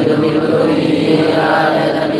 Domino Domini, Alleluia.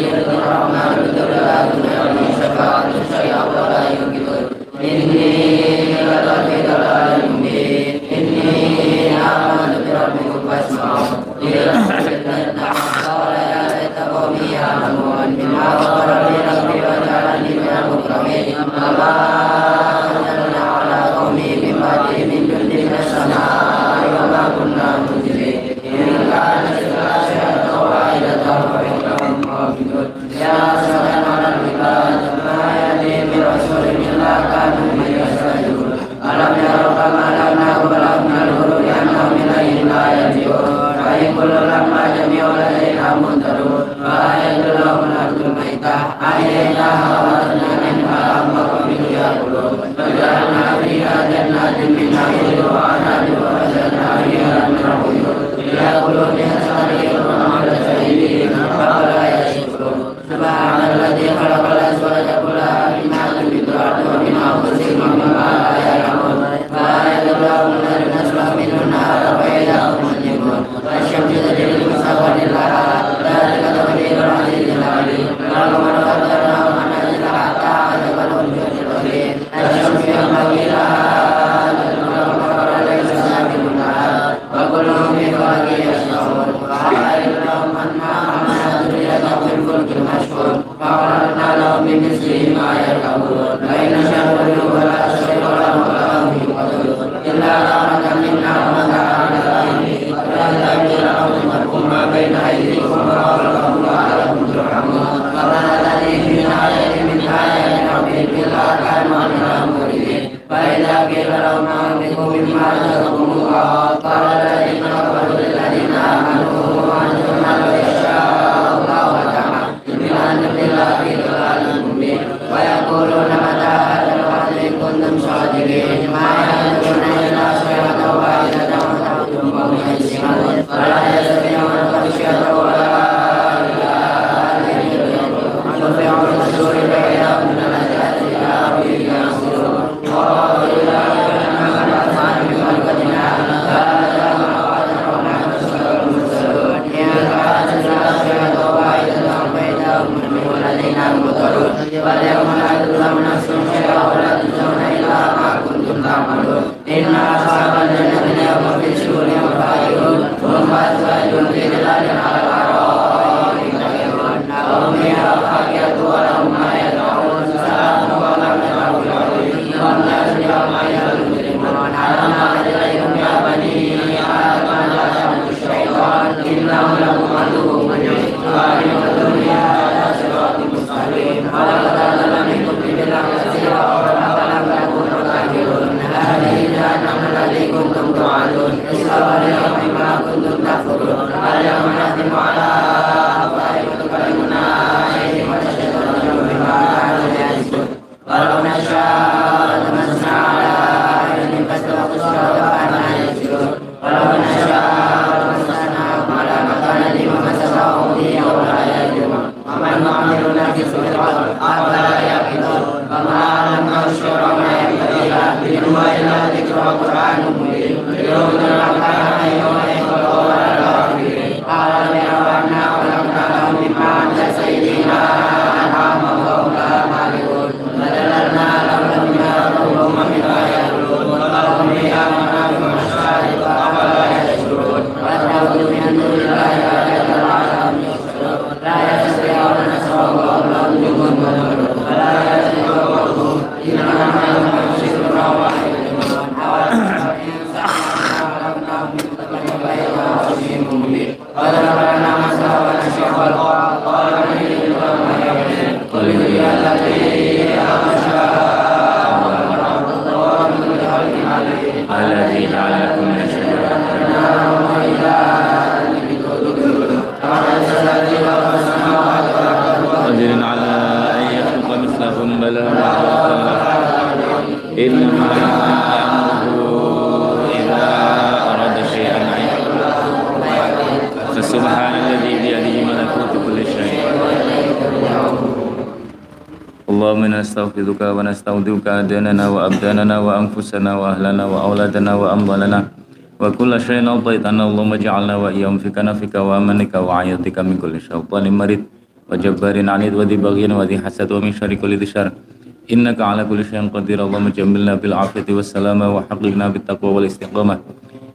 محمدا ليذهب في الفلك ما بين أيديكم وأرضكم لعلكم ترحمون ربنا الذي في آية من آيات ربهم في الأرحام ومن فإذا قيل لهم أنفقوا مما أنفقوا اللهم نستغفرك ونستودعك ديننا وأبداننا وأنفسنا وأهلنا وأولادنا وأموالنا وكل شيء أعطيتنا. اللهم اجعلنا وإياهم في كنفك وأمنك وعياتك من كل شيطان مريض وجبار عنيد وذي بغي وذي حسد ومن شر كل ذي شر. innaka ala kulli syai'in qadir. Allahumma jammilna bil afiyati wassalama wa haqqina bit taqwa wal istiqamah.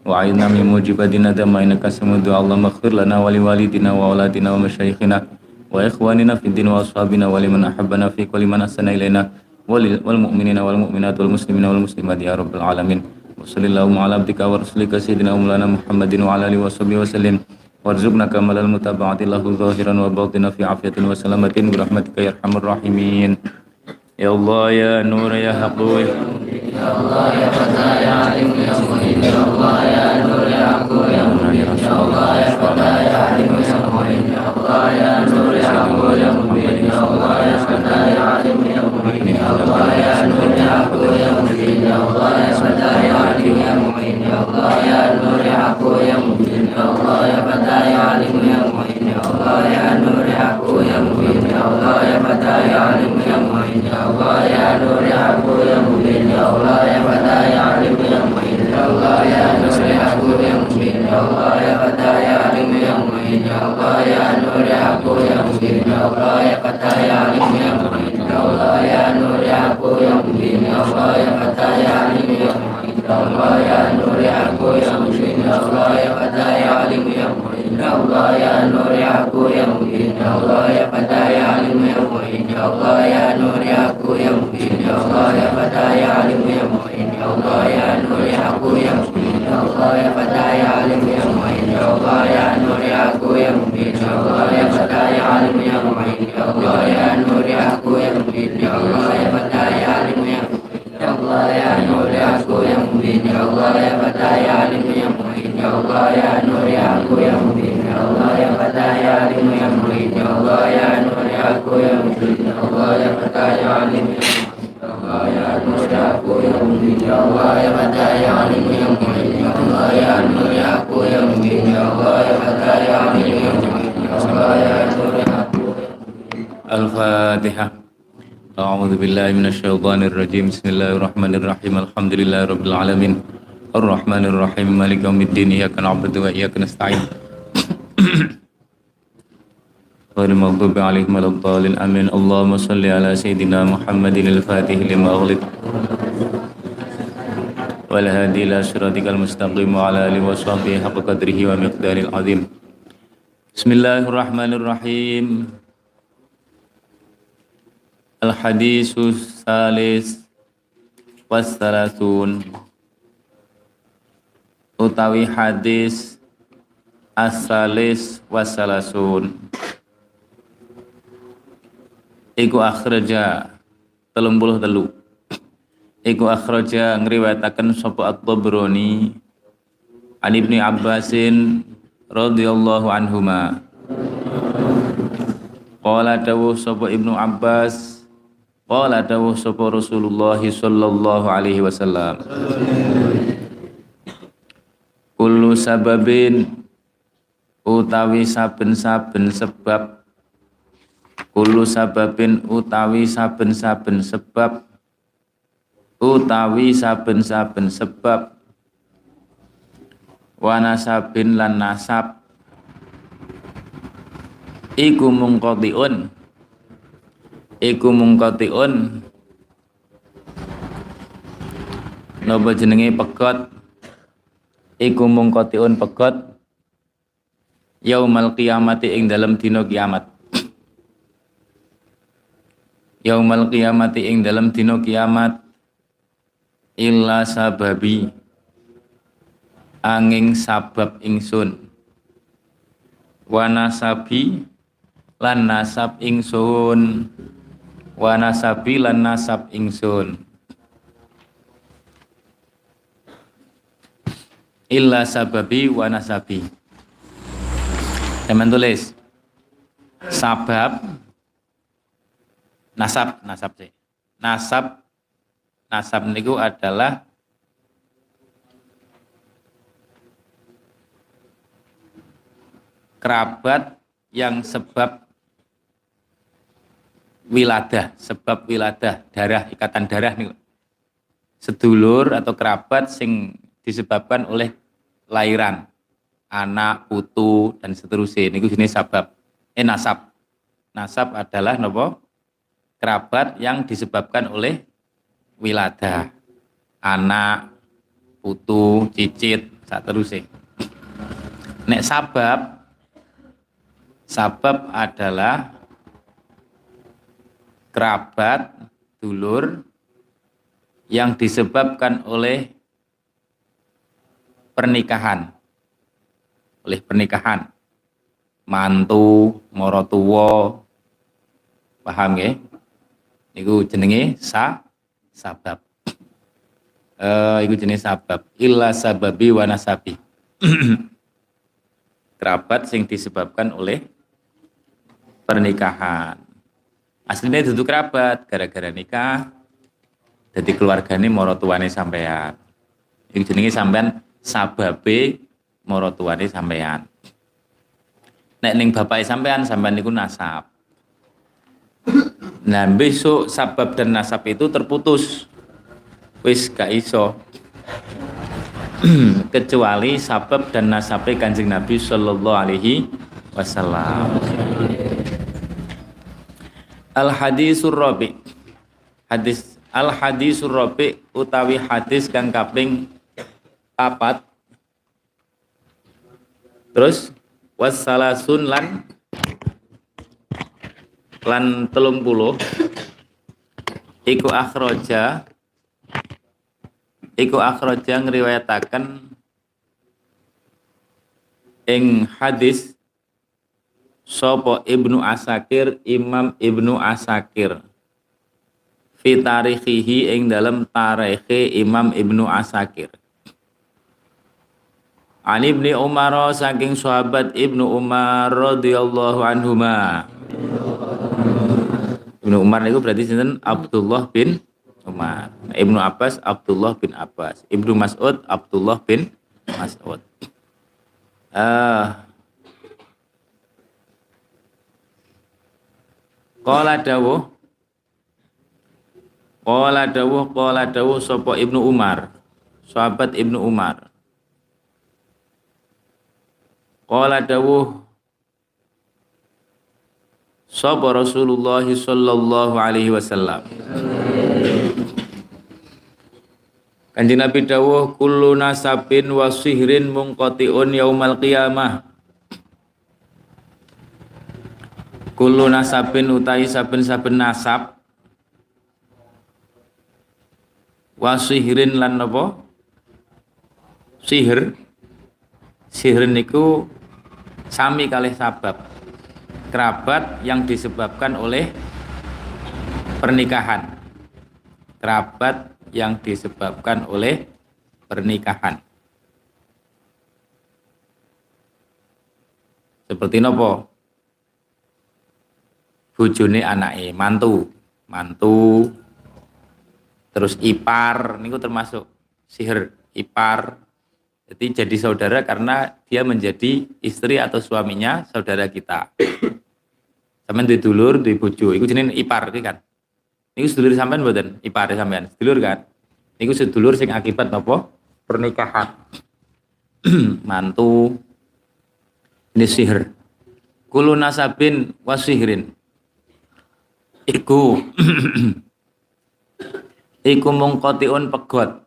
Wa aina min mujibadina dama innaka samudu Allahumma khfir lana wa li walidina wa auladina wa masyayikhina wa ikhwanina fid din wa ashabina wa liman ahabbana fi kulli man asana ilaina wal mu'minina wal mu'minat wal muslimina wal muslimat ya rabbil alamin. Wa sallallahu ala abdika wa rasulika sayyidina maulana Muhammadin wa ala alihi wa sahbihi wa sallim. Warzuqna kamalal mutaba'ati lahu zahiran wa batinan fi afiyatin wa salamatin bi rahmatika ya arhamar rahimin. يا الله يا نور يا حق يا الله يا فتى يا عليم يا مهين يا الله يا نور يا حق يا مهين يا الله يا فتى يا عليم يا مهين يا الله يا نور يا حق يا مهين يا الله يا فتى يا عليم يا مهين يا الله يا نور يا حق يا مهين يا الله يا فتى يا عليم يا مهين يا الله يا نور يا حق يا مهين يا الله يا فتى يا عليم يا مهين يا الله يا نور يا حق يا مهين يا الله يا فتى يا عليم yang ya ya ya muin ya Allah ya Nur ya Abu ya Allah ya الشيطان الرجيم. بسم الله الرحمن الرحيم. الحمد لله رب العالمين. الرحمن الرحيم. مالك يوم الدين. إياك نعبد وإياك نستعين. غير المغضوب عليهم ولا الضالين. آمين. اللهم صل على سيدنا محمد الفاتح لما أغلق. والهادي إلى صراطك المستقيم وعلى آله وصحبه حق قدره ومقداره العظيم. بسم الله الرحمن الرحيم. Al-Hadisus Salis Wassalasun Utawi hadis As-Salis Wassalasun Iku akhraja telung puluh telu. Iku akhraja ngriwayataken sapa At-Tabrani An Abbasin radhiyallahu anhuma. Qala dawuh sapa Ibnu Abbas Qala dawuh sapa Rasulullah sallallahu alaihi wasallam. Kullu sababin utawi saben-saben sebab. Kullu sababin utawi saben-saben sebab. Utawi saben-saben sebab. Wanasabin lan nasab. Iku mungkotiun iku mungkotiun napa jenenge pegot? Iku mungkotiun pegot. Yaumal qiyamati ing dalam dina kiamat. Yaumal qiyamati ing dalam dina kiamat. Illa sababi. Angin sabab ingsun. Wanasabi lan nasab ingsun wanasabi lan nasab ingsun. Illa sababi wanasabi teman tulis. Sabab nasab nasab sih. Nasab nasab niku adalah kerabat yang sebab wiladah, sebab wiladah, darah, ikatan darah nih. Sedulur atau kerabat sing disebabkan oleh lairan anak putu dan seterusnya. Ini jenis sabab. Eh nasab. Nasab adalah nopo? Kerabat yang disebabkan oleh wilada anak putu cicit seterusnya. Nek sabab sabab adalah kerabat dulur yang disebabkan oleh pernikahan. Oleh pernikahan. Mantu morotuwo paham ya itu jenenge sa sabab. Eh itu jenis sabab. Illa sababi wa nasabi. Kerabat sing disebabkan oleh pernikahan aslinya itu kerabat gara-gara nikah jadi keluarga ini morotuane sampean. Itu jenenge sampean sababe morotuane sampean. Nek ning bapak sampean sampean niku nasab. Nah besok sabab dan nasab itu terputus. Wis gak iso. Kecuali sabab dan nasabnya kanjeng Nabi Shallallahu Alaihi Wasallam. Al hadisur rabi. Hadis al hadisur rabi utawi hadis kang kaping papat. Terus wassalasun lan lan telung puluh. Iku akhroja iku akhraja ngriwayataken ing hadis sapa Ibnu Asakir Imam Ibnu Asakir fi tarikhihi ing dalam tarikhe Imam Ibnu Asakir An Ibni Umar saking sahabat Ibnu Umar radhiyallahu anhuma Ibnu Umar itu berarti sinten Abdullah bin Umar. Ibnu Abbas Abdullah bin Abbas. Ibnu Mas'ud Abdullah bin Mas'ud. Uh, Qala dawuh Qala dawuh qala dawuh sapa Ibnu Umar. Sahabat Ibnu Umar. Qala dawuh Sapa Rasulullah sallallahu alaihi wasallam. Kanjeng Nabi dawuh kullu nasabin wa sihrin munqati'un yaumal qiyamah. Kullu nasabin utai saben-saben nasab wa sihrin lan napa? Sihir. Sihir niku sami kalih sabab. Kerabat yang disebabkan oleh pernikahan. Kerabat yang disebabkan oleh pernikahan. Seperti nopo? Bujune anake, mantu, mantu, terus ipar, niku termasuk sihir ipar. Jadi jadi saudara karena dia menjadi istri atau suaminya saudara kita. Sampeyan di dulur, di bojo, iku jenenge ipar iki kan. Niku sedulur sampean mboten? Ipare sampean. Sedulur kan? Niku sedulur sing akibat napa? Pernikahan. Mantu ini sihir. Kulu nasabin wasihrin. Iku. Iku mungkotiun pegot.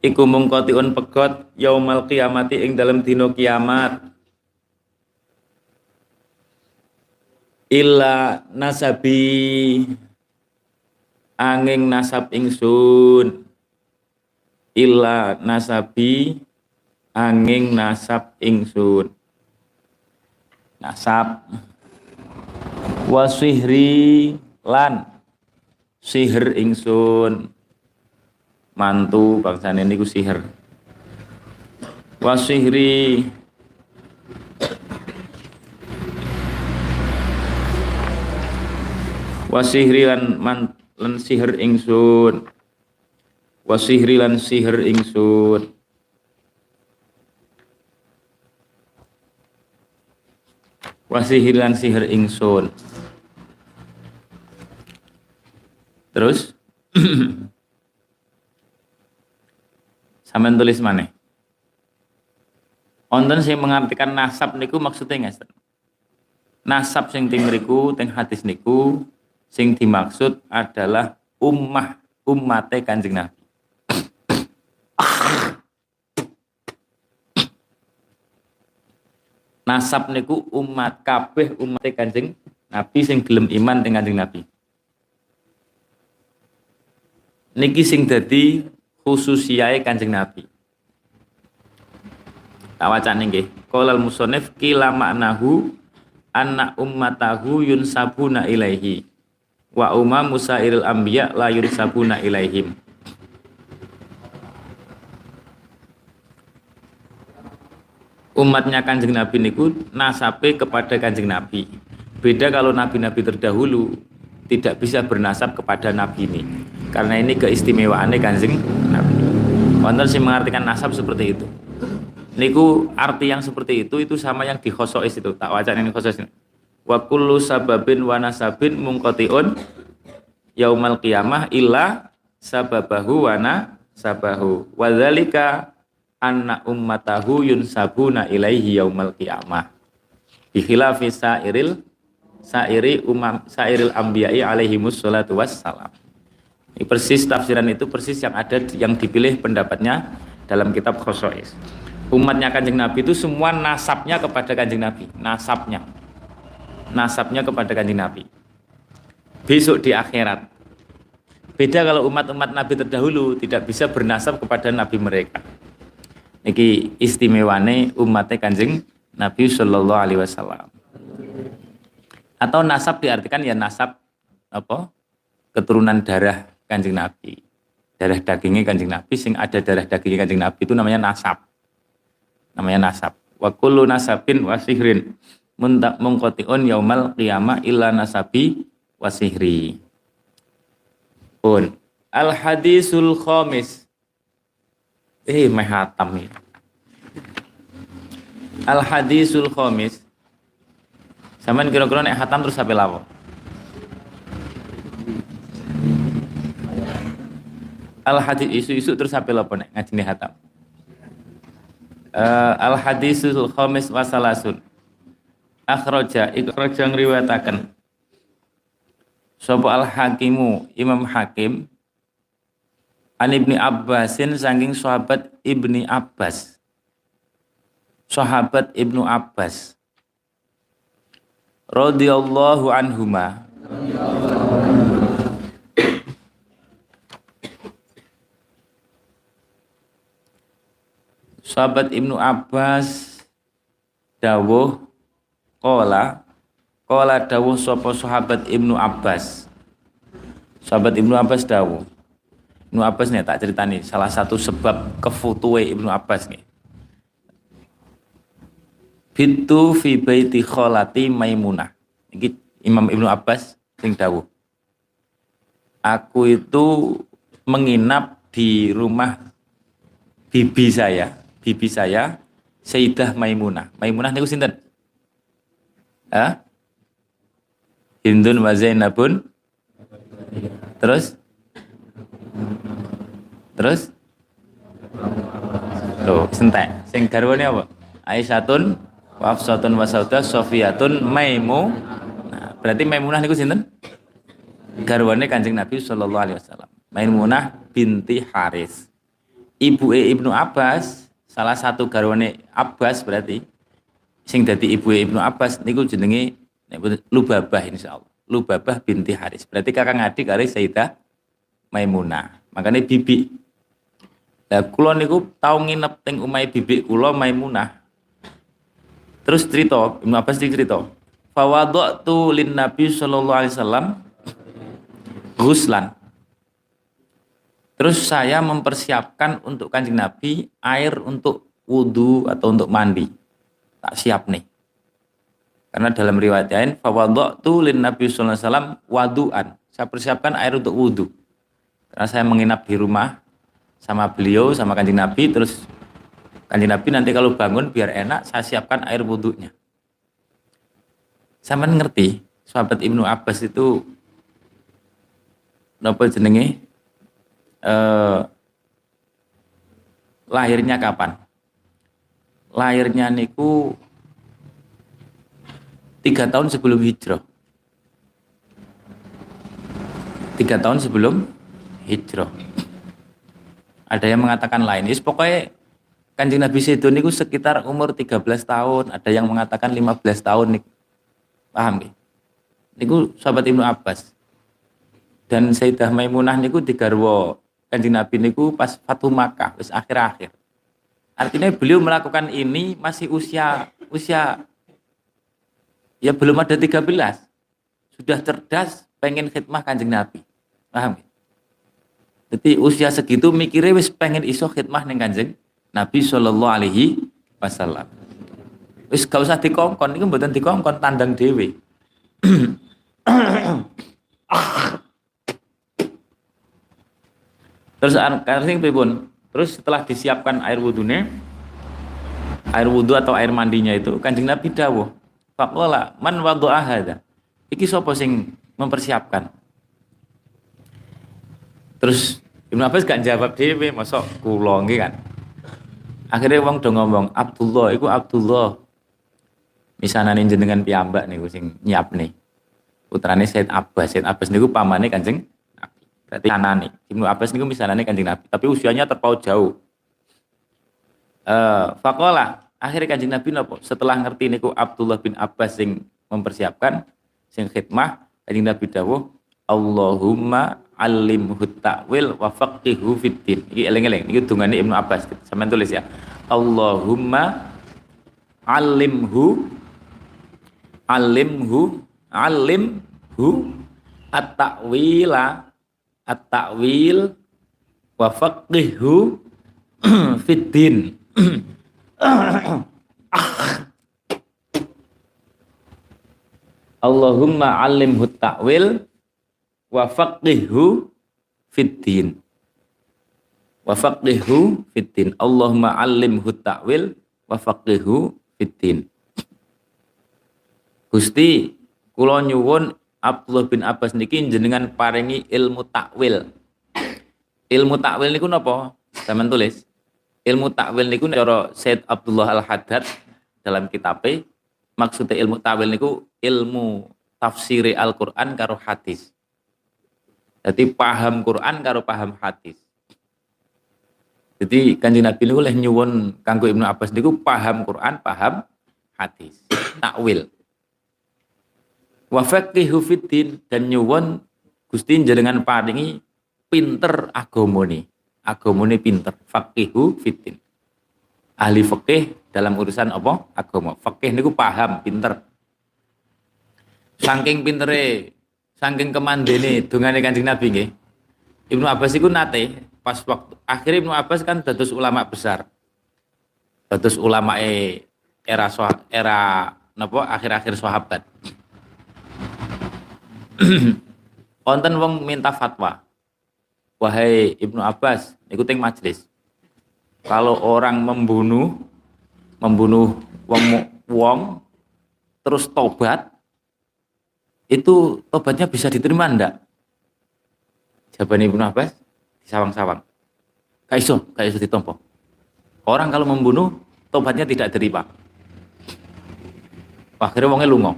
Iku mungkotiun pegot yaumal kiamati ing dalam dino kiamat. Illa nasabi. Angin nasab ingsun. Illa nasabi. Angin nasab ingsun. Nasab wasihri lan sihir ingsun. Mantu bangsa ini ku sihir wasihri wasihri lan man lan sihir ingsun. Wasihri lan sihir ingsun. Wasihri lan sihir ingsun terus sampean tulis mana Wonten sing mengartikan nasab niku maksudnya ngeten. Nasab sing mriku teng hadis niku sing dimaksud adalah ummah ummate Kanjeng Nabi. Nasab niku umat kabeh umat Kanjeng Nabi sing gelem iman dengan Kanjeng Nabi. Niki sing dadi khususiae Kanjeng Nabi. Tak wacane nggih. Qolal musannif kila maknahu anna ummatahu yunsabuna ilaihi wa umma musairil anbiya la yunsabuna ilaihim. umatnya kanjeng Nabi niku nasabe kepada kanjeng Nabi. Beda kalau nabi-nabi terdahulu tidak bisa bernasab kepada nabi ini. Karena ini keistimewaannya kanjeng Nabi. Wonten sih mengartikan nasab seperti itu. Niku arti yang seperti itu itu sama yang di khosois itu. Tak wacan ini khosois. Wa kullu sababin wa nasabin mungkotiun yaumal qiyamah illa sababahu wa nasabahu. Wadzalika anna ummatahu yunsabuna ilaihi yaumal qiyamah bi khilafi sairil sairi umam sairil anbiya'i alaihi musallatu wassalam. Ini persis tafsiran itu persis yang ada yang dipilih pendapatnya dalam kitab Khosois umatnya kanjeng Nabi itu semua nasabnya kepada kanjeng Nabi. Nasabnya. Nasabnya kepada kanjeng Nabi. Besok di akhirat. Beda kalau umat-umat Nabi terdahulu tidak bisa bernasab kepada Nabi mereka. Niki istimewane umatnya kanjeng Nabi Shallallahu Alaihi Wasallam. Atau nasab diartikan ya nasab apa keturunan darah kanjeng Nabi. Darah dagingnya kanjeng Nabi, sing ada darah dagingnya kanjeng Nabi itu namanya nasab. Namanya nasab. Wa kullu nasabin wa sihrin mungkotiun yaumal qiyamah illa nasabi wa sihri. Pun. Al hadisul khamis Eh, meh hatam ya. Al hadisul khamis. Sampeyan kira-kira nek hatam terus sampai lawo. Al hadis isu-isu terus sampai lapo nek ngajine hatam. Uh, al hadisul khamis wasalasun. Akhraja ikhraja ngriwayataken. Sapa al hakimu Imam Hakim An Ibni Abbasin saking sahabat Ibni Abbas. Sahabat Ibnu Abbas. Radhiyallahu anhuma. Sahabat Ibnu Abbas dawuh qala qala dawuh sapa sahabat Ibnu Abbas. Sahabat Ibnu Abbas dawuh Ibnu Abbas nih tak cerita nih salah satu sebab kefutue Ibnu Abbas nih. Bintu fi baiti kholati Maimunah. Ini Imam Ibnu Abbas sing dawuh. Aku itu menginap di rumah bibi saya, bibi saya Sayyidah Maimunah. Maimunah niku sinten? Hah? Hindun wa Zainabun. Terus Terus? Loh, sentek. Sing garwane apa? Aisyatun, Wafsatun Wasauda, Sofiyatun, Maimu. Nah, berarti Maimunah niku sinten? Garwane Kanjeng Nabi sallallahu alaihi wasallam. Maimunah binti Haris. Ibu e Ibnu Abbas, salah satu garwane Abbas berarti sing dadi ibu e Ibnu Abbas niku jenenge Lubabah insyaallah. Lubabah binti Haris. Berarti kakak adik kali Sayyidah Maimunah. Makanya bibi Lah kula niku tau nginep teng omahe bibik kula Maimunah. Terus cerita, Ibnu Abbas cerita. Fawadatu lin Nabi sallallahu alaihi wasallam ghuslan. Terus saya mempersiapkan untuk kanjeng Nabi air untuk wudhu atau untuk mandi. Tak siap nih. Karena dalam riwayat lain, fawadatu lin Nabi sallallahu alaihi wasallam waduan. Saya persiapkan air untuk wudhu. Karena saya menginap di rumah sama beliau sama kanjeng Nabi terus kanjeng Nabi nanti kalau bangun biar enak saya siapkan air wudhunya sama ngerti sahabat Ibnu Abbas itu nopo jenenge eh, lahirnya kapan lahirnya niku tiga tahun sebelum hijrah. Tiga tahun sebelum hijrah. Ada yang mengatakan lain. Yes, pokoknya kanjeng Nabi Sedo niku sekitar umur 13 tahun. Ada yang mengatakan 15 tahun nih. Paham gak? Niku sahabat Ibnu Abbas. Dan Sayyidah Maimunah niku digarwo kanjeng Nabi niku pas Fatu Makkah, wis akhir-akhir. Artinya beliau melakukan ini masih usia usia ya belum ada 13. Sudah cerdas pengen khidmah kanjeng Nabi. Paham gak? Jadi usia segitu mikirnya wis pengen iso khidmah ning kanjeng Nabi Shallallahu alaihi wasallam. Wis gak usah dikongkon, ini mboten dikongkon tandang dewi. Terus karsing pripun? Terus setelah disiapkan air wudhunya, air wudhu atau air mandinya itu, kanjeng Nabi dawuh, Faqala man wadu'a hadha. Iki sapa sing mempersiapkan? Terus Ibnu Abbas gak jawab dhewe, mosok kula nggih kan. Akhirnya wong do ngomong, Abdullah iku Abdullah. Misanane jenengan piyambak niku sing nyiapne. Putrane Said Abbas. Said Abbas niku pamane Kanjeng Nabi. Berarti anane. Ibnu Abbas niku misanane Kanjeng Nabi, tapi usianya terpaut jauh. Eh, faqala akhirnya Kanjeng Nabi nopo setelah ngerti niku Abdullah bin Abbas sing mempersiapkan sing khidmah Kanjeng Nabi dawuh Allahumma alimhu ta'wil wa faqihu fiddin. Iki eling-eling, iki dungane Ibnu Abbas. Sampeyan tulis ya. Allahumma alimhu alimhu alimhu at-ta'wila at-ta'wil wa faqihu fiddin. Allahumma alimhu ta'wil wa faqihhu fiddin wa faqihhu fiddin Allahumma alimhu ta'wil. Wa faqihhu fiddin Gusti kula nyuwun Abdullah bin Abbas niki jenengan paringi ilmu takwil. Ilmu takwil niku napa? Sampean tulis. Ilmu takwil niku cara Said Abdullah Al-Haddad dalam kitabnya maksudnya ilmu takwil niku ilmu tafsiri Al-Qur'an karo hadis jadi paham Quran karo paham hadis. Jadi kanjeng Nabi niku oleh nyuwun kanggo Ibnu Abbas niku paham Quran, paham hadis, takwil. Wa faqihu fiddin dan nyuwun Gusti jenengan paringi pinter agamane. Agamane pinter, faqihu fiddin. Ahli fikih dalam urusan apa? Agama. Fikih niku paham, pinter. Saking pintere saking kemandene dungane Kanjeng Nabi nggih. Ibnu Abbas iku nate pas waktu akhirnya Ibnu Abbas kan dados ulama besar. Dados ulama e era era napa akhir-akhir sahabat. Konten wong minta fatwa. Wahai Ibnu Abbas, ikutin majelis. Kalau orang membunuh membunuh wong wong terus tobat itu tobatnya bisa diterima enggak? Jawaban Ibnu Abbas di sawang-sawang. Gak iso, gak iso ditompo. Orang kalau membunuh tobatnya tidak terima. Akhirnya wongnya lungo.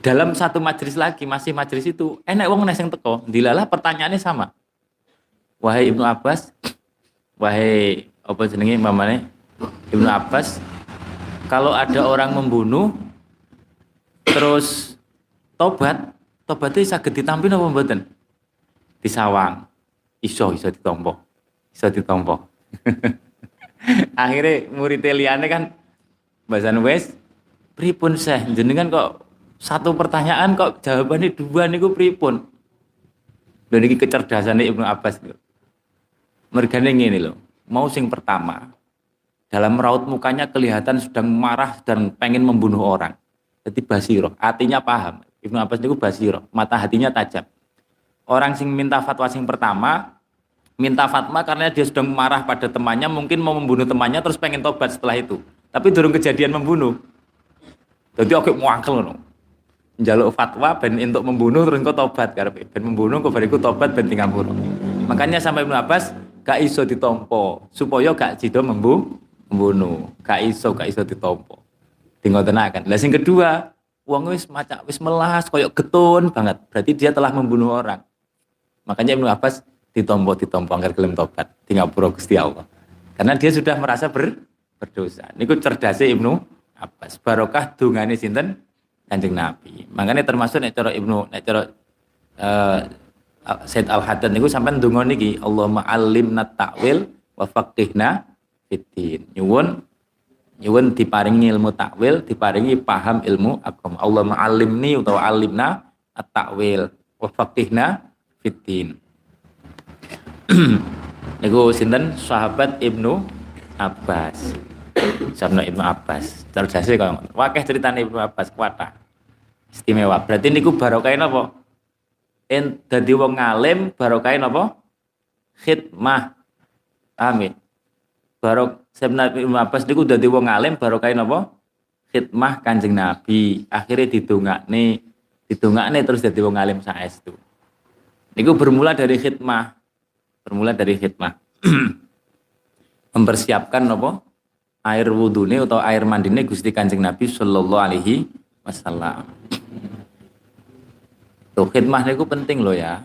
Dalam satu majelis lagi, masih majelis itu, enak wong neseng teko, dilalah pertanyaannya sama. Wahai Ibnu Abbas, wahai apa jenenge mamane Ibnu Abbas, kalau ada orang membunuh terus tobat tobatnya sakit ditampi apa mboten? Disawang iso iso ditompo. Iso ditompo. Akhirnya murid liane kan bahasan wes pripun seh? Jenengan kok satu pertanyaan kok jawabannya dua niku pripun? Dan ini kecerdasan Ibnu Abbas mereka ini loh mau sing pertama dalam raut mukanya kelihatan sedang marah dan pengen membunuh orang jadi basiro, artinya paham. Ibnu Abbas itu basiro, mata hatinya tajam. Orang sing minta fatwa sing pertama, minta fatwa karena dia sedang marah pada temannya, mungkin mau membunuh temannya terus pengen tobat setelah itu. Tapi durung kejadian membunuh. Jadi oke muangkel no. Jaluk fatwa ben untuk membunuh terus kau tobat karena ben membunuh kau bariku tobat ben tinggal bunuh. Makanya sampai Ibnu Abbas gak iso ditompo supaya gak jido membunuh. Gak iso, gak iso ditompo. Dingotenaken. Lah sing kedua, wong wis macak wis melas koyok getun banget. Berarti dia telah membunuh orang. Makanya Ibnu Abbas ditompo ditompo agar gelem tobat di ngapura Gusti Allah. Karena dia sudah merasa ber, berdosa. Niku cerdasnya Ibnu Abbas. Barokah dungane sinten? Kanjeng Nabi. Makanya termasuk nek cara Ibnu nek cara uh, Said Al Haddad niku sampean donga niki Allahumma alimna ta'wil wa faqihna fiddin. Nyuwun nyuwun diparingi ilmu takwil, diparingi paham ilmu agama. Allahumma alimni utawa alimna at-ta'wil wa faqihna fiddin. niku sinten sahabat Ibnu Abbas. Sabna Ibnu Abbas. Cerdasé kaya. Wakeh critane Ibnu Abbas kuwata. Istimewa. Berarti niku barokah napa? En dadi wong alim barokah napa? Khidmah. Amin. Barok Sabna Ibnu Abbas niku dadi wong alim barokah napa? Khidmah Kanjeng Nabi. Akhirnya didongakne didongakne terus dadi wong alim saestu. Niku bermula dari khidmah. Bermula dari khidmah. Mempersiapkan napa? air wudune atau air mandine Gusti Kanjeng Nabi sallallahu alaihi wasallam. Tuh khidmah itu penting loh ya.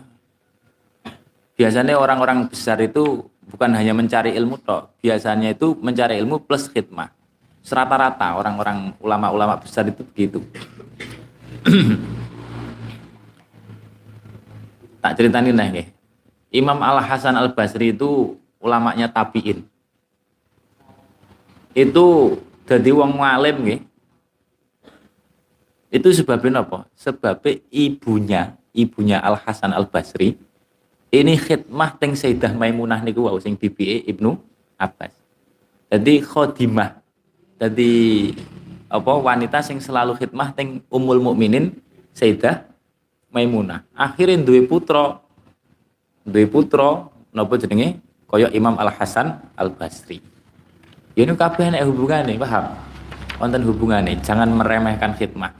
Biasanya orang-orang besar itu bukan hanya mencari ilmu toh, biasanya itu mencari ilmu plus khidmah. Serata-rata orang-orang ulama-ulama besar itu begitu. tak ceritain nih, Imam Al Hasan Al Basri itu ulamanya tabiin itu jadi wong ngalim nggih. Itu sebabnya apa? Sebabnya ibunya, ibunya Al Hasan Al Basri ini khidmah teng Sayyidah Maimunah niku wau sing bibi Ibnu Abbas. Jadi khodimah. Jadi apa wanita sing selalu khidmah teng Ummul Mukminin Sayyidah Maimunah. Akhirnya duwe putra. Duwe putra napa jenenge? Kaya Imam Al Hasan Al Basri. Ya ini kabeh nek hubungane, paham? Wonten hubungane, jangan meremehkan khidmah.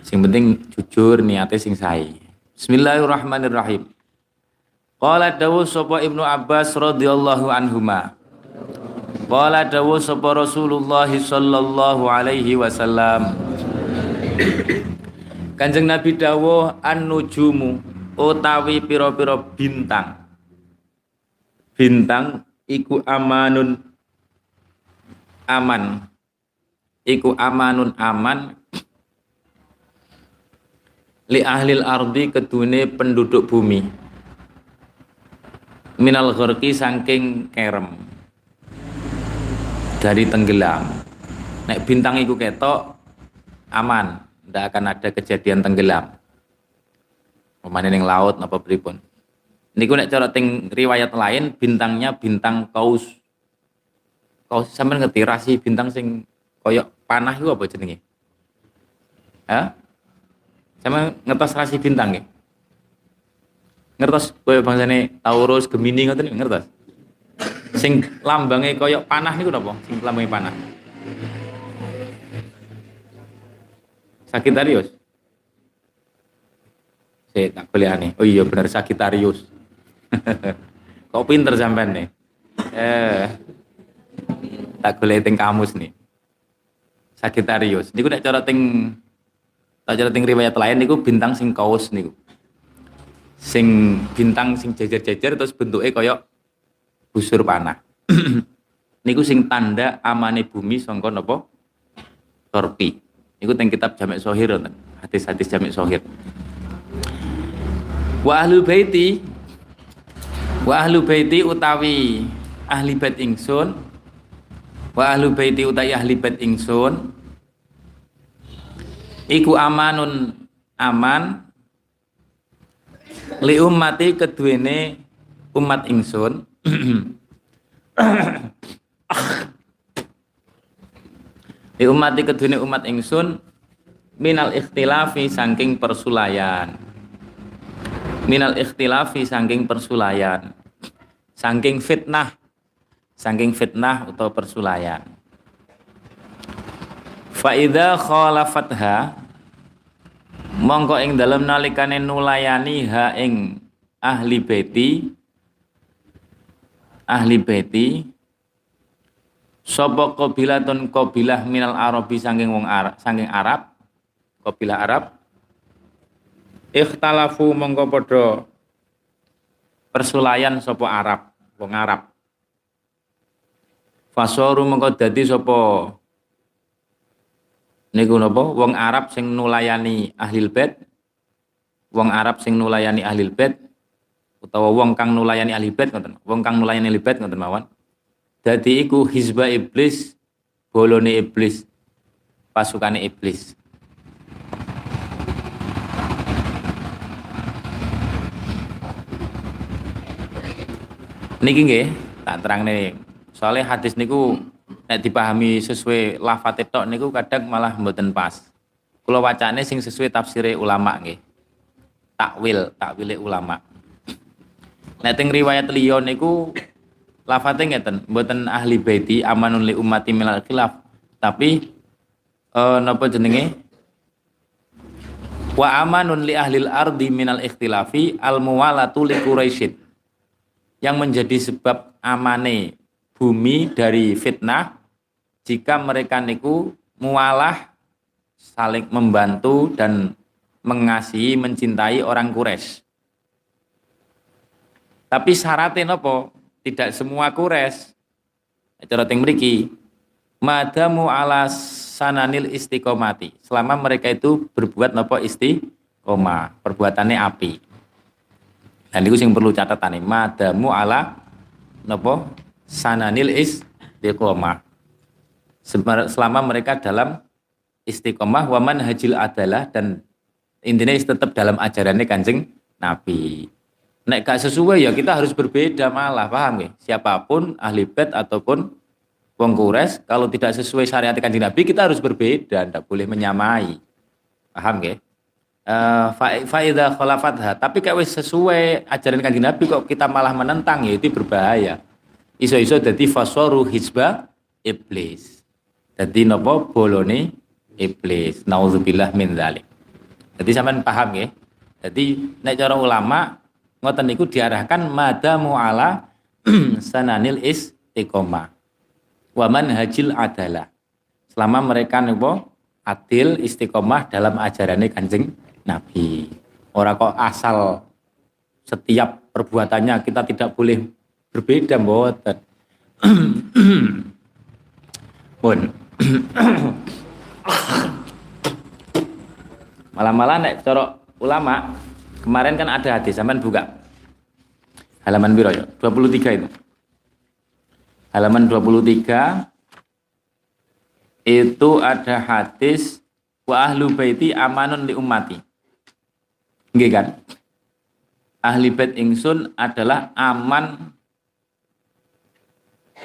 Sing penting jujur niate sing sae. Bismillahirrahmanirrahim. Qala dawu sapa Ibnu Abbas radhiyallahu anhuma. Qala dawu sapa Rasulullah sallallahu alaihi wasallam. Kanjeng Nabi dawuh an-nujumu utawi pira-pira bintang. Bintang iku amanun aman iku amanun aman li ahlil ardi kedune penduduk bumi minal ghurqi saking kerem dari tenggelam nek bintang iku ketok aman ndak akan ada kejadian tenggelam pemanen yang laut apa pripun niku nek cara ting riwayat lain bintangnya bintang kaus kau sampe ngerti rasi bintang sing koyok panah itu apa jenenge? Ya? Sama ngertos rasi bintang ya? Ngertos koyok bangsane Taurus, Gemini ngoten ngertos? Sing lambangnya koyok panah niku napa? Sing lambangnya panah. Sagitarius. Saya tak boleh aneh. Oh iya benar Sagitarius. Kok pinter sampean nih? Eh, tak boleh ting kamus nih. Sagittarius. Niku nek cara ting tak cara ting riwayat lain niku bintang sing kaos niku. Sing bintang sing jajar-jajar terus bentuknya koyok busur panah. niku sing tanda amane bumi sangka napa? Torpi. Niku teng kitab Jamek Sohir Hadis-hadis Jamek Sohir. Wa ahlu baiti wa ahlu baiti utawi ahli bait ingsun wa ahlu baiti utai ahli bait ingsun iku amanun aman li ummati keduene umat ingsun. Li ummati keduene umat ingsun minal ikhtilafi saking persulayan. Minal ikhtilafi saking persulayan. Saking fitnah. Saking fitnah atau persulayan. Faida khalafatha mongko ing dalam nalikane nulayani ha ing ahli beti ahli beti Sapa qabilatun qabilah minal arabi saking wong Arab saking Arab qabilah Arab. Ikhtalafu mongko padha persulayan sapa Arab wong Arab. Fasoru mongko dadi sapa niku napa wong Arab sing nulayani ahlil bait wong Arab sing nulayani ahlil bait utawa wong kang nulayani ahli bait ngoten wong kang nulayani ahli bait ngoten mawon Dadi iku hizba iblis, bolone iblis, pasukane iblis. Niki nggih, tak terangne. Soalnya hadis niku nek dipahami sesuai lafate tok niku kadang malah mboten pas. Kula wacane sing sesuai tafsire ulama nggih. Takwil, takwile ulama. Nek teng riwayat liya niku lafate ngeten, mboten ahli baiti amanun li ummati minal khilaf. Tapi eh napa jenenge? Wa amanun li ahlil ardi minal ikhtilafi al muwalatu li Quraisyin. Yang menjadi sebab amane bumi dari fitnah jika mereka niku mualah saling membantu dan mengasihi mencintai orang Quraisy. Tapi syaratnya nopo? tidak semua kures cara ting mriki madamu ala sananil istiqomati selama mereka itu berbuat nopo istiqomah perbuatannya api dan itu yang perlu catatan nih madamu ala nopo sananil istiqomah selama mereka dalam istiqomah waman hajil adalah dan intinya tetap dalam ajarannya kanjeng Nabi. Nek gak sesuai ya kita harus berbeda malah paham ya siapa pun ahli bed ataupun wong kalau tidak sesuai syariat kanjeng Nabi kita harus berbeda tidak boleh menyamai. Paham ya uh, faida khalafatha tapi kayak wis sesuai ajaran kanjeng Nabi kok kita malah menentang ya itu berbahaya. Iso-iso jadi fasoru hizba iblis jadi nopo bolone iblis. Naudzubillah min dzalik jadi sampean paham ya jadi nek cara ulama ngoten niku diarahkan madamu ala sananil istiqomah waman hajil adalah. Selama mereka niku adil istiqomah dalam ajarannya kanjeng Nabi. Orang kok asal setiap perbuatannya kita tidak boleh berbeda mboten. Pun malah-malah nek cara ulama Kemarin kan ada hadis, sampean buka. Halaman biro ya? 23 itu. Halaman 23 itu ada hadis wa ahlu baiti amanun li ummati. Nggih kan? Ahli bait ingsun adalah aman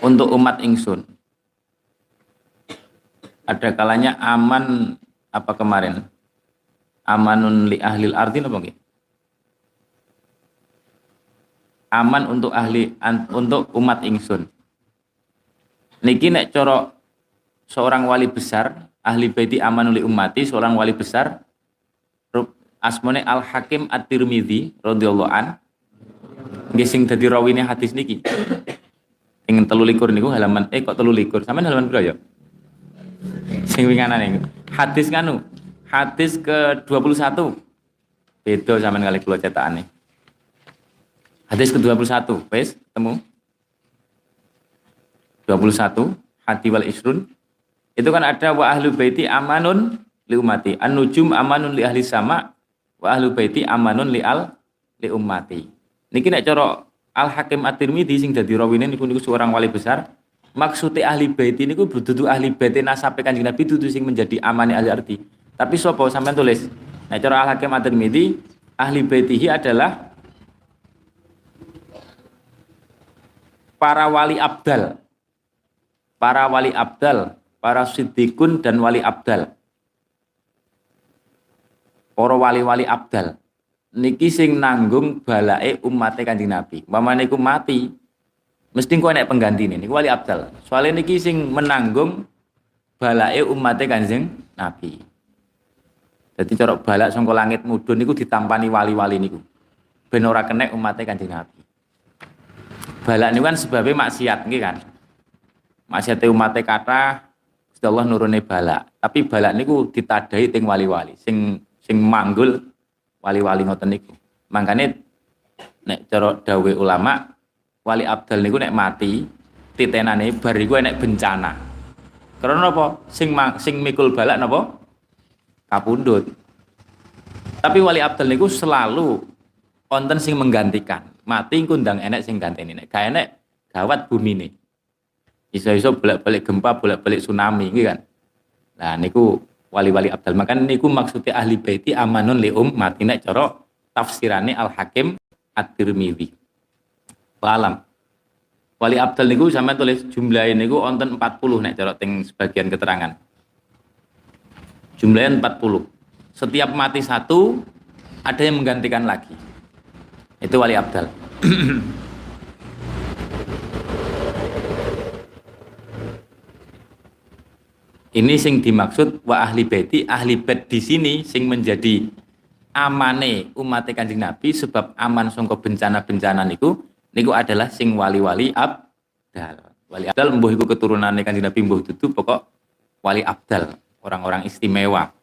untuk umat ingsun. Ada kalanya aman apa kemarin? Amanun li ahli ardi apa nggih? aman untuk ahli untuk umat ingsun. Niki nek coro seorang wali besar, ahli baiti amanuli ummati, seorang wali besar asmone Al Hakim At-Tirmidzi radhiyallahu an. Nggih sing dadi rawine hadis niki. Ing 13 niku halaman eh kok 13. Sampeyan halaman piro ya? Sing winganane Hadis nganu. Hadis ke-21. Beda sampean kali kula cetakane. Hadis ke-21, wes temu. 21 hati wal isrun itu kan ada wa ahlu baiti amanun li umati an-nujum amanun li ahli sama wa ahlu baiti amanun li al li ummati niki nek cara Al Hakim At-Tirmidzi sing dadi rawine niku niku seorang wali besar maksudnya ahli bait ini niku dudu ahli bait nasabe Kanjeng Nabi dudu sing menjadi amane ahli arti tapi sapa sampean tulis nek cara Al Hakim At-Tirmidzi ahli baitihi adalah para wali abdal, para wali abdal, para siddiqun dan wali abdal. Para wali-wali abdal. Niki sing nanggung balae umat Kanjeng Nabi. Mamane niku mati, mesti kau nek pengganti ini, niku wali abdal. Soalnya niki sing menanggung balae umat Kanjeng Nabi. Jadi corok balak sangka langit mudun niku ditampani wali-wali niku. Ben ora kenek umat Kanjeng Nabi balak ini kan sebabnya maksiat nggih kan maksiate umat kata Allah nurune bala. Tapi bala niku ditadai ting wali-wali sing sing manggul wali-wali ngoten niku. Mangkane nek cara dawe ulama wali abdal niku nek mati titenane bar iku nek bencana. Karena apa? Sing sing mikul balak napa? Kapundhut. Tapi wali abdal niku selalu wonten sing menggantikan. Mati engko ndang enek sing ganteni nek gak enek gawat bumi nih. Iso-iso bolak-balik gempa, bolak-balik tsunami gitu kan. Nah niku wali-wali abdal. Makan niku maksudnya ahli baiti amanun li ummati nek cara tafsirane Al Hakim At-Tirmidzi. Alam. Wali abdal niku sampean tulis jumlah niku wonten 40 nek cara teng sebagian keterangan. Jumlahnya 40. Setiap mati satu ada yang menggantikan lagi. Itu wali abdal. Ini sing dimaksud wa ahli baiti, ahli bait di sini sing menjadi amane umat Kanjeng Nabi sebab aman sangka bencana-bencana niku niku adalah sing wali-wali abdal. Wali abdal mbuh iku keturunane Kanjeng Nabi mbuh dudu pokok wali abdal, orang-orang istimewa.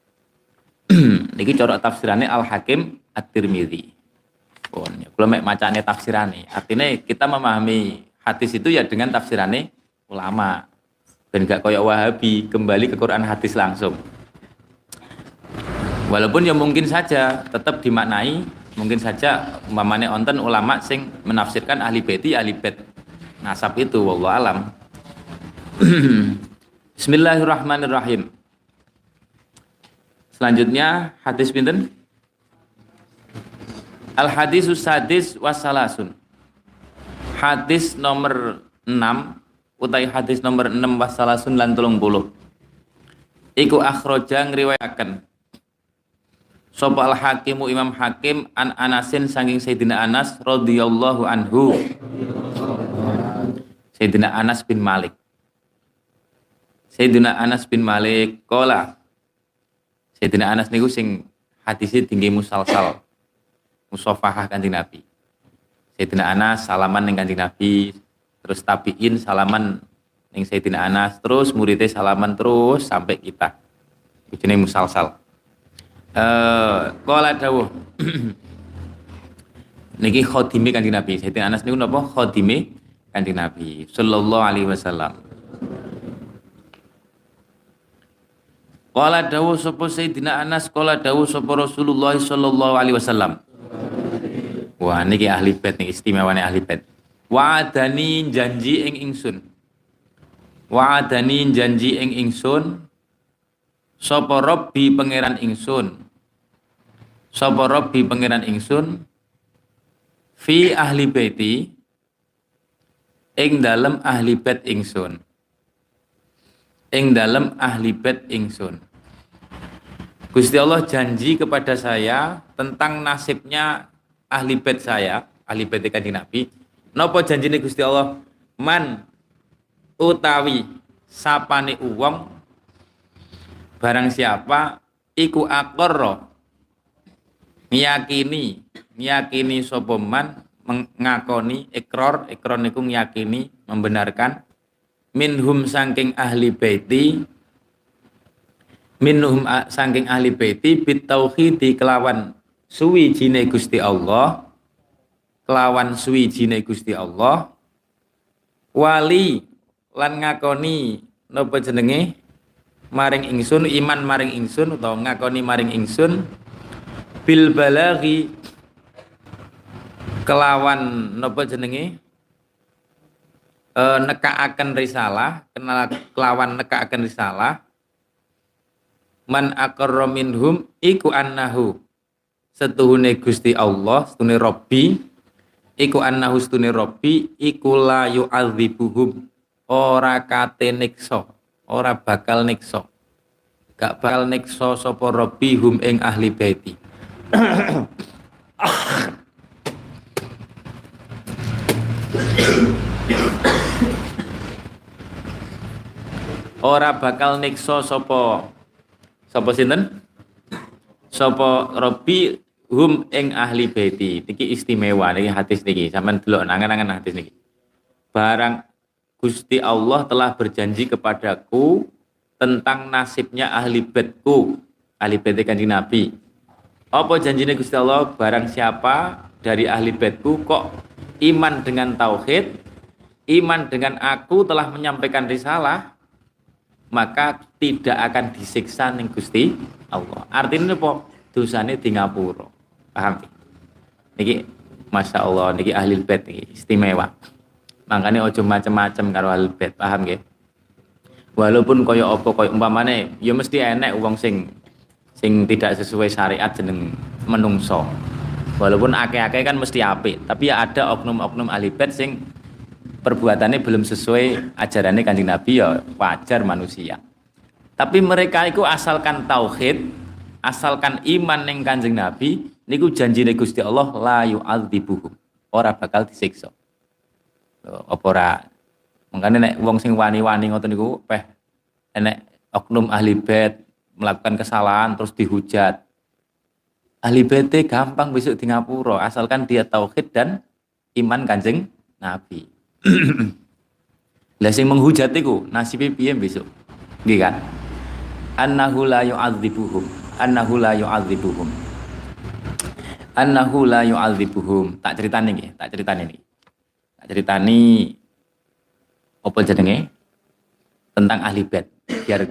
niki cara tafsirannya Al Hakim At-Tirmidzi. Pun, ya, kalau mek macane tafsirane, artinya kita memahami hadis itu ya dengan tafsirannya ulama dan gak koyok wahabi kembali ke Quran hadis langsung walaupun ya mungkin saja tetap dimaknai mungkin saja mamane onten ulama sing menafsirkan ahli beti ahli bet nasab itu wallahu alam. Bismillahirrahmanirrahim. Selanjutnya hadis pinten? Al hadisus sadis wasalasun hadis nomor 6 utai hadis nomor 6 wasalasun lan tulung puluh. Iku akhroja ngriwayaken Sopo al hakimu imam hakim an anasin sanging Sayyidina Anas radhiyallahu anhu. Sayyidina Anas bin Malik. Sayyidina Anas bin Malik kola Sayyidina Anas niku sing hadisnya tinggi musalsal musafahah kanjeng Nabi. Sayyidina Anas salaman ning kanjeng Nabi terus tabiin salaman ning Sayyidina Anas terus muridnya salaman terus sampai kita. Ini musalsal eh kala dawuh? Niki khodime kanjeng Nabi. Sayyidina Anas niku napa? Khodime kanjeng Nabi sallallahu alaihi wasallam. Kala dawuh sapa Sayyidina Anas kala dawuh sapa Rasulullah sallallahu alaihi wasallam. Wah niki ahli bait niki istimewane ahli bait. Wa'adani janji ing ingsun. Wa'adani janji ing ingsun sapa rabbi pangeran ingsun? Sapa rabbi pangeran ingsun? Fi ahli baiti ing dalem ahli bait ingsun. Ing dalem ahli bait ingsun. Gusti Allah janji kepada saya tentang nasibnya ahli bait saya ahli bait kanjeng Nabi. Napa janjine Gusti Allah? Man utawi sapane uwong barang siapa iku aqarra meyakini meyakini sapa man mengakoni ikrar ikrar niku meyakini membenarkan minhum saking ahli baiti minhum saking ahli baiti bit tauhidi kelawan suwi jine Gusti Allah kelawan suwijine Gusti Allah wali lan ngakoni napa jenenge maring ingsun iman maring ingsun utawa ngakoni maring ingsun bil balaghi kelawan napa jenenge? E, nekaaken risalah kenal kelawan nekaaken risalah. Man aqarra minhum iku annahu setuhune Gusti Allah setuhune Robbi iku annahu stune robbi iku la yu'adzibuhum ora kate niksa ora bakal niksa gak bakal niksa sapa robbi hum ing ahli baiti. Ora bakal niksa sapa sapa sinten? Sapa robbi hum ing ahli baiti. Niki istimewa niki hadis niki. Sampean delok nangan-nangan hadis niki. Barang Gusti Allah telah berjanji kepadaku tentang nasibnya ahli bedku ahli bed kanjeng Nabi. Apa janjinya Gusti Allah? Barang siapa dari ahli bedku kok iman dengan tauhid iman dengan aku telah menyampaikan risalah maka tidak akan disiksa ning Gusti Allah. Artinya apa? Dosane di ngapura. Paham? Niki Masya Allah niki ahli bed niki istimewa makanya ojo macem-macem karo ahli bed paham nggih? Walaupun kaya apa kaya umpamane ya mesti enek wong sing sing tidak sesuai syariat jeneng menungso. Walaupun akeh-akeh kan mesti apik tapi ya ada oknum-oknum ahli bed sing perbuatannya belum sesuai ajarannya kanjeng Nabi ya wajar manusia. Tapi mereka itu asalkan tauhid asalkan iman neng kanjeng Nabi niku janji Gusti Allah la yu'adzibuhum. Ora bakal disiksa apa ora makanya nek wong sing wani-wani ngoten niku peh enek oknum ahli bed melakukan kesalahan terus dihujat. Ahli bed gampang besok di ngapura asalkan dia tauhid dan iman kanjeng nabi. Lah sing menghujat iku nasibe piye besok? Nggih kan? Annahu la yu'adzibuhum annahu la yu'adzibuhum. Annahu la yu'adzibuhum. Tak ceritane nggih tak ceritane niki tak ceritani apa jenenge tentang ahli bed biar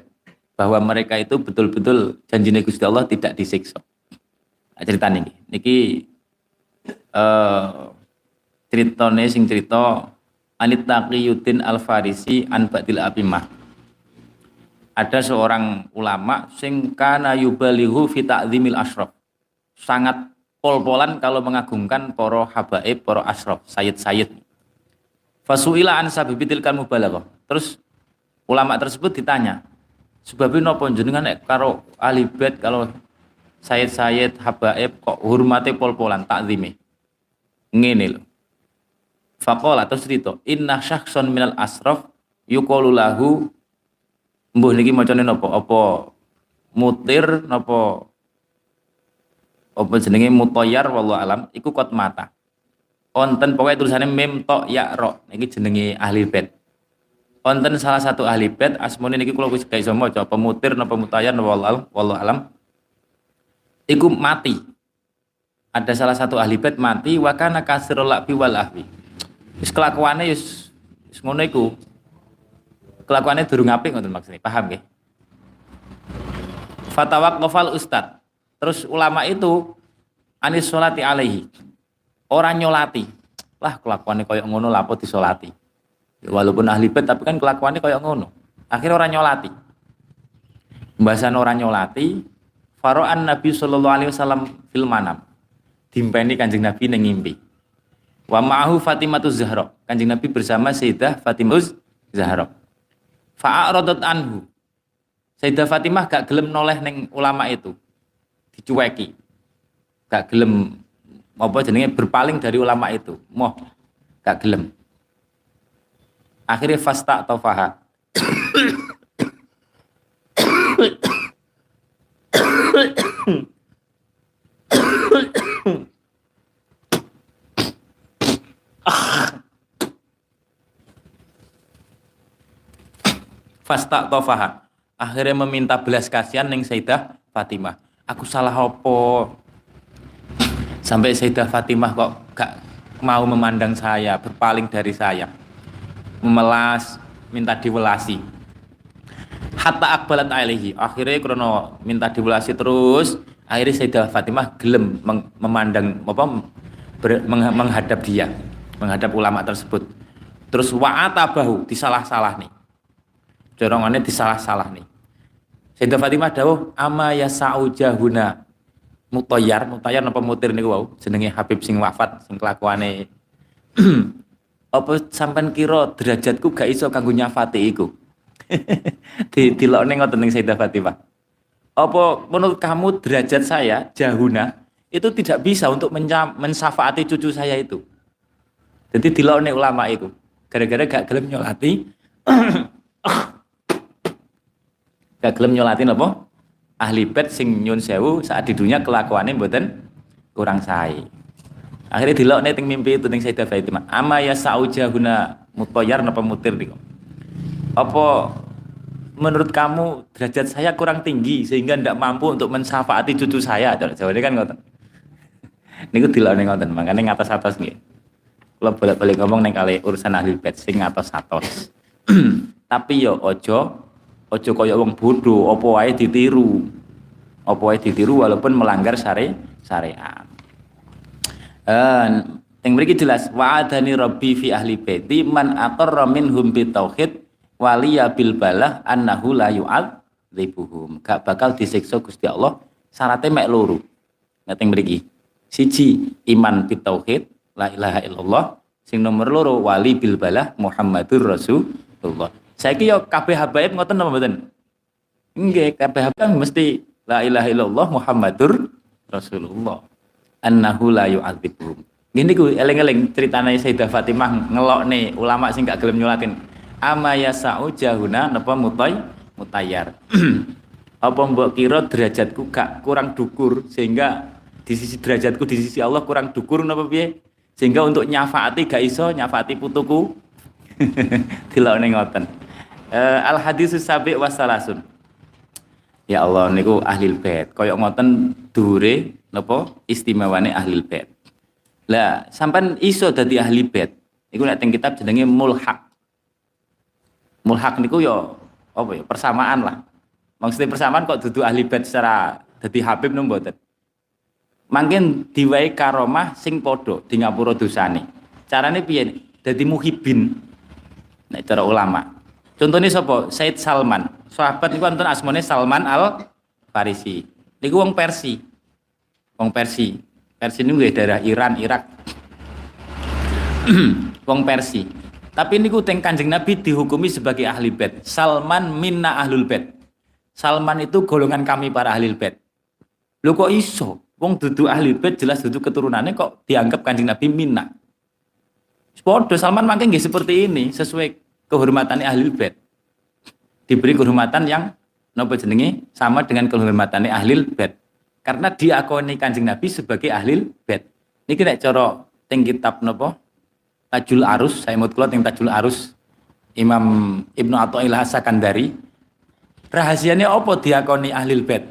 bahwa mereka itu betul-betul janji Gusti Allah tidak disiksa. Tak cerita niki. Niki uh, ceritane sing cerita Anit Taqiyuddin Al-Farisi an Ba'dil Abimah. Ada seorang ulama sing kana yubalihu fi ta'zimil asyraf. Sangat pol-polan kalau mengagungkan para habaib, para asyraf, sayyid-sayyid. Fasuila an sabibitil kan mubalaghah. Terus ulama tersebut ditanya, sebabnya nopo jenengan nek karo ahli bait kalau sayyid-sayyid habaib kok hormate pol-polan takzime. Ngene lho. Faqala terus cerita, inna syakhson minal asraf yuqalu lahu mbuh niki macane napa? Apa mutir napa apa jenenge mutayyar wallahu alam iku kot mata. Onten pokoknya tulisannya mem tok ya ro niki jenenge ahli bait. Onten salah satu ahli bait asmone niki kula wis gak iso maca pemutir napa mutayyar napa wallahu wallahu alam. Iku mati. Ada salah satu ahli bait mati wa kana kasirul wal ahwi Wis kelakuane wis wis ngono iku. Kelakuane durung apik ngoten maksudnya, paham nggih? Fatawaqqafal ustad. Terus ulama itu anis sholati alaihi. Orang nyolati. Lah kelakuannya koyok ngono lapo disolati. Ya, walaupun ahli bed tapi kan kelakuannya koyok ngono. Akhirnya orang nyolati. Pembahasan orang nyolati. Faro'an Nabi Sallallahu Alaihi Wasallam fil manam. Dimpeni kanjeng Nabi nengimpi. Wa ma'ahu Fatimatuz Zahra. Kanjeng Nabi bersama Sayyidah Fatimah Zahra. Fa'aradat anhu. Sayyidah Fatimah gak gelem noleh neng ulama itu. Dicueki. Gak gelem apa jenenge berpaling dari ulama itu. Moh gak gelem. Akhirnya fasta atau faha. Fasta tofaha. Akhirnya meminta belas kasihan neng Sayyidah Fatimah. Aku salah opo? Sampai Sayyidah Fatimah kok gak mau memandang saya, berpaling dari saya. Memelas, minta diwelasi. Hatta akbalat alaihi. Akhirnya krono minta diwelasi terus. Akhirnya Sayyidah Fatimah gelem memandang apa menghadap dia, menghadap ulama tersebut. Terus wa'ata bahu disalah-salah nih dorongannya disalah-salah nih. Sayyidah Fatimah dawuh ama ya saujahuna mutayar mutayar napa mutir niku wau? Jenenge Habib sing wafat sing kelakuane. Apa sampean kira derajatku gak iso kanggo nyafati iku? Di dilokne ngoten ning Sayyidah Fatimah. Apa menurut kamu derajat saya jahuna itu tidak bisa untuk mensafaati cucu saya itu? Jadi dilokne ulama itu gara-gara gak gelem nyolati gak gelem nyolatin apa ahli bed sing nyun sewu saat di dunia kelakuannya mboten kurang sae akhirnya dilok ning mimpi itu ning Sayyidah Fatimah ama ya saujahuna Mutoyar napa mutir niku? Apa menurut kamu derajat saya kurang tinggi sehingga tidak mampu untuk mensyafaati cucu saya? Jawabannya kan ngoten. Niku dilokne ngoten, makane ngatos-atos nggih. Kula bolak-balik ngomong ning kali urusan ahli bait sing ngatos-atos. Tapi yo ojo ojo kaya wong bodoh, apa wae ditiru. Apa wae ditiru walaupun melanggar syari syariat. Eh, yang mriki jelas wa'adani rabbi fi ahli baiti man aqarra minhum bi tauhid waliya bil balah annahu la yu'adzibuhum. Gak bakal disiksa Gusti Allah syaratnya mek loro. Ngeteng mriki. Siji iman bi tauhid la ilaha illallah. Sing nomor loro wali bil balah Muhammadur Rasulullah. Saiki yo kabeh habaib ngoten napa mboten? Nggih, kabeh habaib mesti la ilaha illallah Muhammadur Rasulullah. Annahu la yu'adzibuhum. Gini ku eleng-eleng ceritanya Sayyidah Fatimah ngelok nih ulama sing gak gelem nyulatin. Ama yasa'u jahuna napa mutai mutayar. Apa mbok kira derajatku gak kurang dukur sehingga di sisi derajatku di sisi Allah kurang dukur napa piye? Sehingga untuk nyafaati gak iso nyafaati putuku. Dilokne ngoten. Uh, al hadis sabi wasalasun. Ya Allah niku ahli bait. Koyok ngoten dure napa istimewane ahli bait. Lah, sampan iso dadi ahli bait. Iku nek teng kitab jenenge mulhaq. Mulhaq niku yo apa ya persamaan lah. Maksudnya persamaan kok duduk ahli bait secara dadi habib nang mboten. Mangkin diwai karomah sing padha di ngapura dosane. Carane piye? Dadi muhibin. Nek cara ulama. Contohnya sapa? Said Salman. Sahabat niku wonten asmane Salman Al Farisi. Niku wong Persi. Wong Persi. Persi niku daerah Iran, Irak. wong Persi. Tapi niku teng Kanjeng Nabi dihukumi sebagai ahli bait. Salman minna ahlul bait. Salman itu golongan kami para ahli bait. Lho kok iso? Wong dudu ahli bait jelas dudu keturunannya kok dianggap Kanjeng Nabi minna. Podo Salman makin nggih seperti ini sesuai kehormatannya ahli bait. Diberi kehormatan yang nopo jenenge sama dengan kehormatannya ahli bait. Karena diakoni Kanjeng Nabi sebagai ahli bait. Niki nek cara teng kitab nopo Tajul Arus, saya mau kula teng Tajul Arus Imam Ibnu Athaillah Sakandari. Rahasianya apa diakoni ahli bait?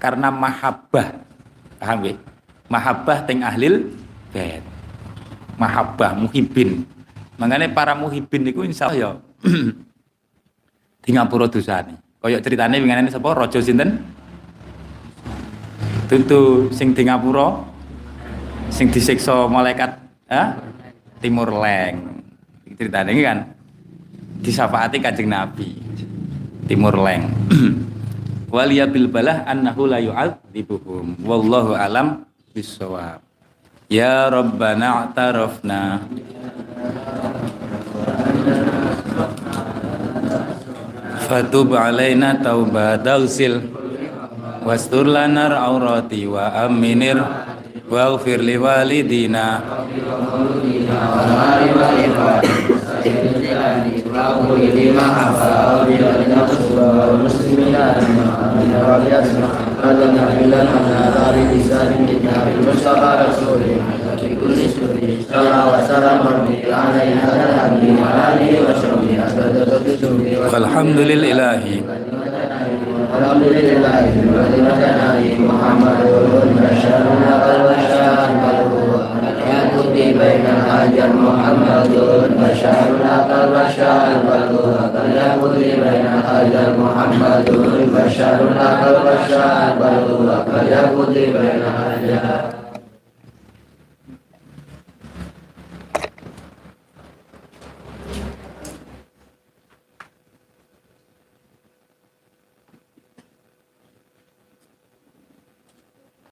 Karena mahabbah. Paham nggih? Mahabbah teng ahli bait. Mahabbah muhibin Makanya para muhibin itu insya Allah ya di ngapura dosane. Ceritanya dengan ini siapa? Rojo sinten? Tentu sing di ngapura sing disiksa malaikat eh? Timur Leng. Ceritanya ini kan disafaati kanjeng Nabi. Timur Leng. Waliya bil balah annahu la yu'adzibuhum. Wallahu alam bisawab. Ya Rabbana a'tarafna Fatub alaina taubat dausil. Wastur lana aurati wa aminir Waghfir li walidina والحمد لله الحمد لله محمد بين الأجل محمد والبشر والبشر بل هو الحياة بين الأجل محمد والبشر والبشر بل هو الحياة بين الأجل